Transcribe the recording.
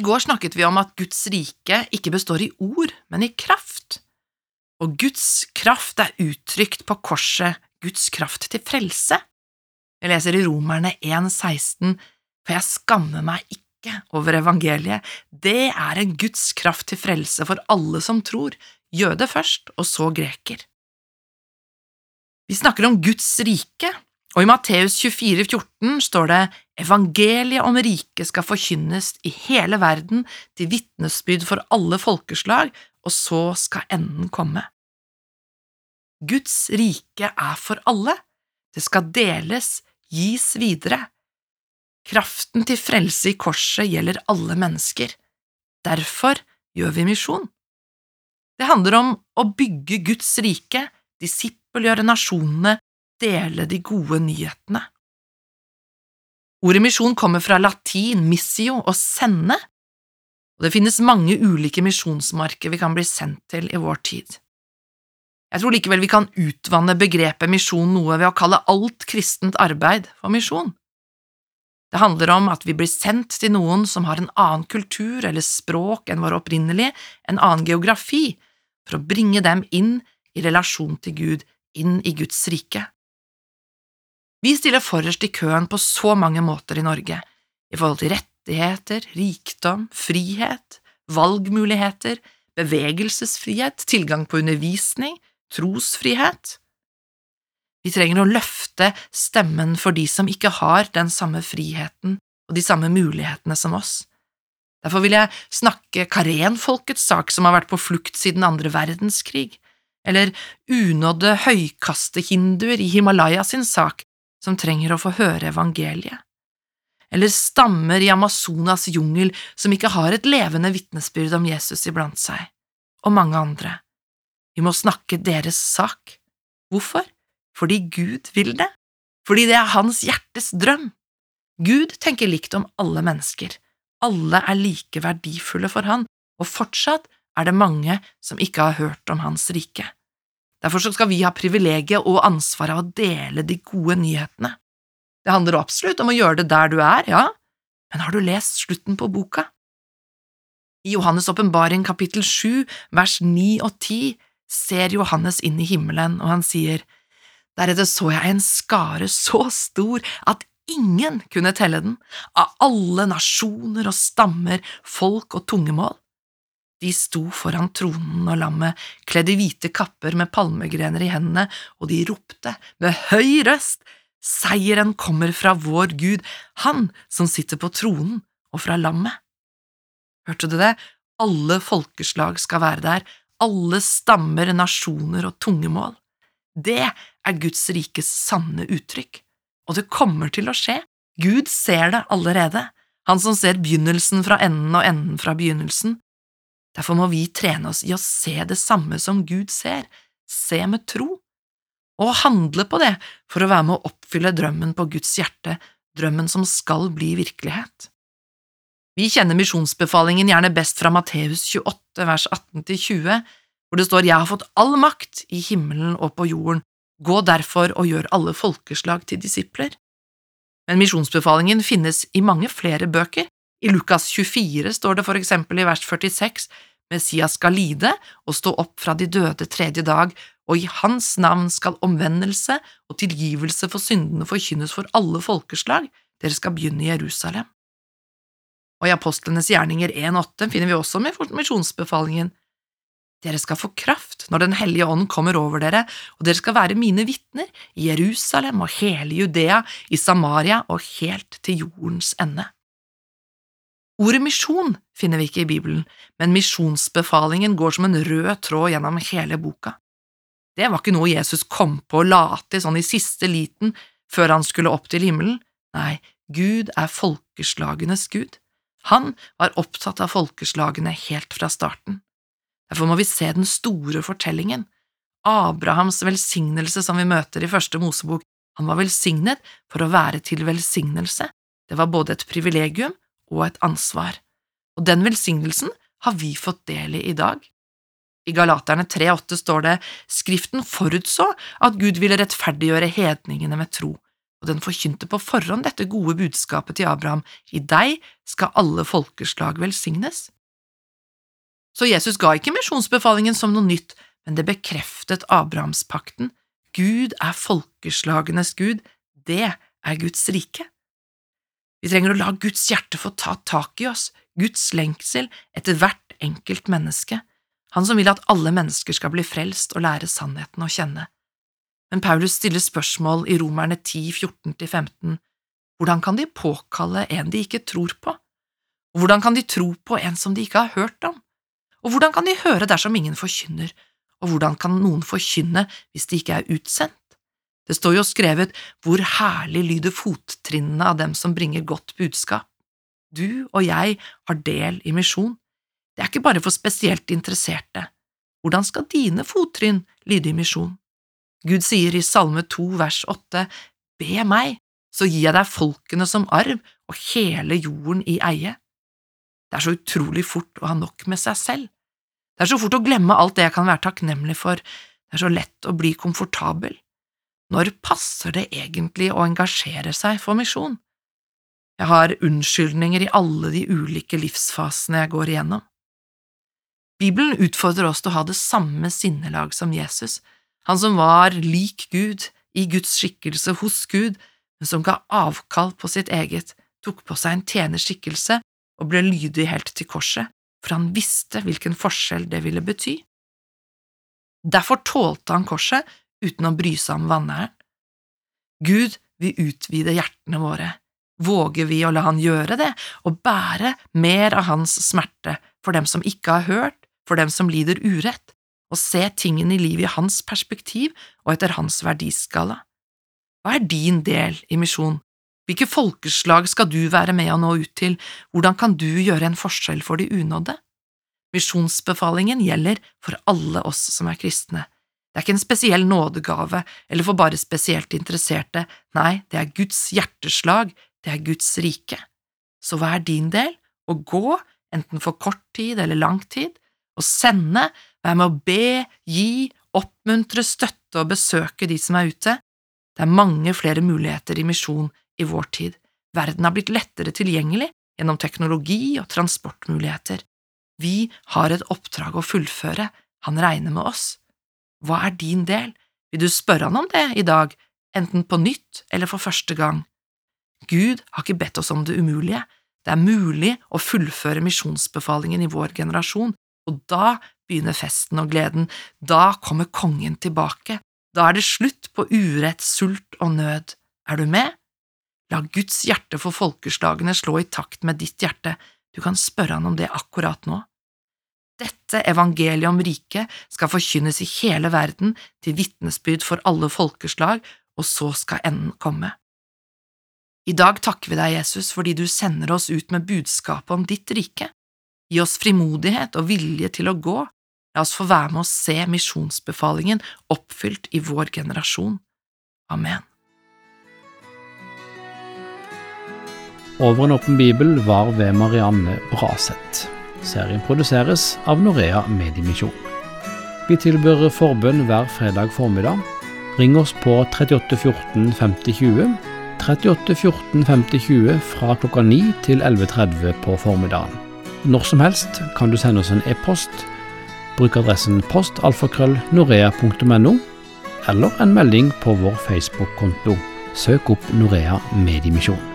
I går snakket vi om at Guds rike ikke består i ord, men i kraft. Og Guds kraft er uttrykt på korset, Guds kraft til frelse. Jeg leser i Romerne 1,16, for jeg skammer meg ikke over evangeliet, det er en Guds kraft til frelse for alle som tror, jøde først og så greker. Vi snakker om Guds rike, og i Matteus 24, 14 står det Evangeliet om riket skal forkynnes i hele verden til vitnesbyrd for alle folkeslag, og så skal enden komme. Guds rike er for alle, det skal deles, gis videre. Kraften til frelse i korset gjelder alle mennesker. Derfor gjør vi misjon. Det handler om å bygge Guds rike, disippelgjøre nasjonene, dele de gode nyhetene. Ordet misjon kommer fra latin missio og sende, og det finnes mange ulike misjonsmarker vi kan bli sendt til i vår tid. Jeg tror likevel vi kan utvanne begrepet misjon noe ved å kalle alt kristent arbeid for misjon. Det handler om at vi blir sendt til noen som har en annen kultur eller språk enn vår opprinnelige, en annen geografi, for å bringe dem inn i relasjon til Gud, inn i Guds rike. Vi stiller forrest i køen på så mange måter i Norge, i forhold til rettigheter, rikdom, frihet, valgmuligheter, bevegelsesfrihet, tilgang på undervisning, trosfrihet. Vi trenger å løfte stemmen for de som ikke har den samme friheten og de samme mulighetene som oss. Derfor vil jeg snakke karenfolkets sak som har vært på flukt siden andre verdenskrig, eller unådde høykastehinduer i Himalaya sin sak som trenger å få høre evangeliet, eller stammer i Amazonas jungel som ikke har et levende vitnesbyrd om Jesus iblant seg, og mange andre. Vi må snakke deres sak. Hvorfor? Fordi Gud vil det, fordi det er hans hjertes drøm. Gud tenker likt om alle mennesker, alle er like verdifulle for han, og fortsatt er det mange som ikke har hørt om hans rike. Derfor skal vi ha privilegiet og ansvaret av å dele de gode nyhetene. Det handler absolutt om å gjøre det der du er, ja, men har du lest slutten på boka? I Johannes' åpenbaring kapittel 7, vers 9 og 10 ser Johannes inn i himmelen, og han sier, Deretter så jeg en skare så stor at ingen kunne telle den, av alle nasjoner og stammer, folk og tungemål. De sto foran tronen og lammet, kledd i hvite kapper med palmegrener i hendene, og de ropte med høy røst, Seieren kommer fra vår Gud, Han som sitter på tronen, og fra lammet. Hørte du det? Alle folkeslag skal være der, alle stammer, nasjoner og tungemål. Det er Guds rikes sanne uttrykk, og det kommer til å skje. Gud ser det allerede, han som ser begynnelsen fra enden og enden fra begynnelsen, Derfor må vi trene oss i å se det samme som Gud ser, se med tro, og handle på det for å være med å oppfylle drømmen på Guds hjerte, drømmen som skal bli virkelighet. Vi kjenner misjonsbefalingen gjerne best fra Matteus 28, vers 18–20, hvor det står Jeg har fått all makt i himmelen og på jorden, gå derfor og gjør alle folkeslag til disipler. Men misjonsbefalingen finnes i mange flere bøker, i Lukas 24 står det for eksempel i vers 46 Messias skal lide og stå opp fra de døde tredje dag, og i hans navn skal omvendelse og tilgivelse for syndene forkynnes for alle folkeslag, dere skal begynne i Jerusalem. Og i Apostlenes gjerninger 1.8 finner vi også med misjonsbefalingen Dere skal få kraft når Den hellige ånd kommer over dere, og dere skal være mine vitner i Jerusalem og hele Judea, i Samaria og helt til jordens ende. Ordet misjon finner vi ikke i Bibelen, men misjonsbefalingen går som en rød tråd gjennom hele boka. Det var ikke noe Jesus kom på og la til sånn i siste liten før han skulle opp til himmelen. Nei, Gud er folkeslagenes Gud. Han var opptatt av folkeslagene helt fra starten. Derfor må vi se den store fortellingen. Abrahams velsignelse som vi møter i første Mosebok, han var velsignet for å være til velsignelse. Det var både et privilegium og et ansvar, og den velsignelsen har vi fått del i i dag. I Galaterne 3,8 står det Skriften forutså at Gud ville rettferdiggjøre hedningene med tro, og den forkynte på forhånd dette gode budskapet til Abraham, i deg skal alle folkeslag velsignes. Så Jesus ga ikke misjonsbefalingen som noe nytt, men det bekreftet Abrahamspakten. Gud er folkeslagenes Gud, det er Guds rike. Vi trenger å la Guds hjerte få ta tak i oss, Guds lengsel etter hvert enkelt menneske, han som vil at alle mennesker skal bli frelst og lære sannheten å kjenne. Men Paulus stiller spørsmål i Romerne 10, 14–15. Hvordan kan de påkalle en de ikke tror på? Og hvordan kan de tro på en som de ikke har hørt om? Og hvordan kan de høre dersom ingen forkynner, og hvordan kan noen forkynne hvis de ikke er utsendt? Det står jo skrevet hvor herlig lyder fottrinnene av dem som bringer godt budskap. Du og jeg har del i misjon. Det er ikke bare for spesielt interesserte. Hvordan skal dine fottrinn lyde i misjon? Gud sier i Salme 2 vers 8, Be meg, så gir jeg deg folkene som arv og hele jorden i eie. Det er så utrolig fort å ha nok med seg selv. Det er så fort å glemme alt det jeg kan være takknemlig for, det er så lett å bli komfortabel. Når passer det egentlig å engasjere seg for misjon? Jeg har unnskyldninger i alle de ulike livsfasene jeg går igjennom. Bibelen utfordrer oss til å ha det samme sinnelag som Jesus, han som var lik Gud, i Guds skikkelse hos Gud, men som ga avkall på sitt eget, tok på seg en tjenerskikkelse og ble lydig helt til korset, for han visste hvilken forskjell det ville bety. Derfor tålte han korset uten å bry seg om vanæren. Gud vil utvide hjertene våre. Våger vi å la Han gjøre det, og bære mer av Hans smerte for dem som ikke har hørt, for dem som lider urett, og se tingene i livet i hans perspektiv og etter hans verdiskala. Hva er din del i misjon? Hvilke folkeslag skal du være med å nå ut til, hvordan kan du gjøre en forskjell for de unådde? Misjonsbefalingen gjelder for alle oss som er kristne. Det er ikke en spesiell nådegave eller for bare spesielt interesserte, nei, det er Guds hjerteslag, det er Guds rike. Så hva er din del? Å gå, enten for kort tid eller lang tid, å sende, være med å be, gi, oppmuntre, støtte og besøke de som er ute. Det er mange flere muligheter i misjon i vår tid. Verden har blitt lettere tilgjengelig gjennom teknologi og transportmuligheter. Vi har et oppdrag å fullføre, han regner med oss. Hva er din del? Vil du spørre han om det i dag, enten på nytt eller for første gang? Gud har ikke bedt oss om det umulige. Det er mulig å fullføre misjonsbefalingen i vår generasjon, og da begynner festen og gleden, da kommer kongen tilbake, da er det slutt på urett, sult og nød. Er du med? La Guds hjerte for folkeslagene slå i takt med ditt hjerte, du kan spørre han om det akkurat nå. Dette evangeliet om riket skal forkynnes i hele verden til vitnesbyrd for alle folkeslag, og så skal enden komme. I dag takker vi deg, Jesus, fordi du sender oss ut med budskapet om ditt rike. Gi oss frimodighet og vilje til å gå. La oss få være med å se misjonsbefalingen oppfylt i vår generasjon. Amen. Over en åpen bibel var ved Marianne Braseth. Serien produseres av Norea Mediemisjon. Vi tilbyr forbønn hver fredag formiddag. Ring oss på 38 14 50 20, 38 14 50 20 fra klokka 9 til 11.30 på formiddagen. Når som helst kan du sende oss en e-post. Bruk adressen postalfakrøllnorea.no, eller en melding på vår Facebook-konto. Søk opp Norea Mediemisjon.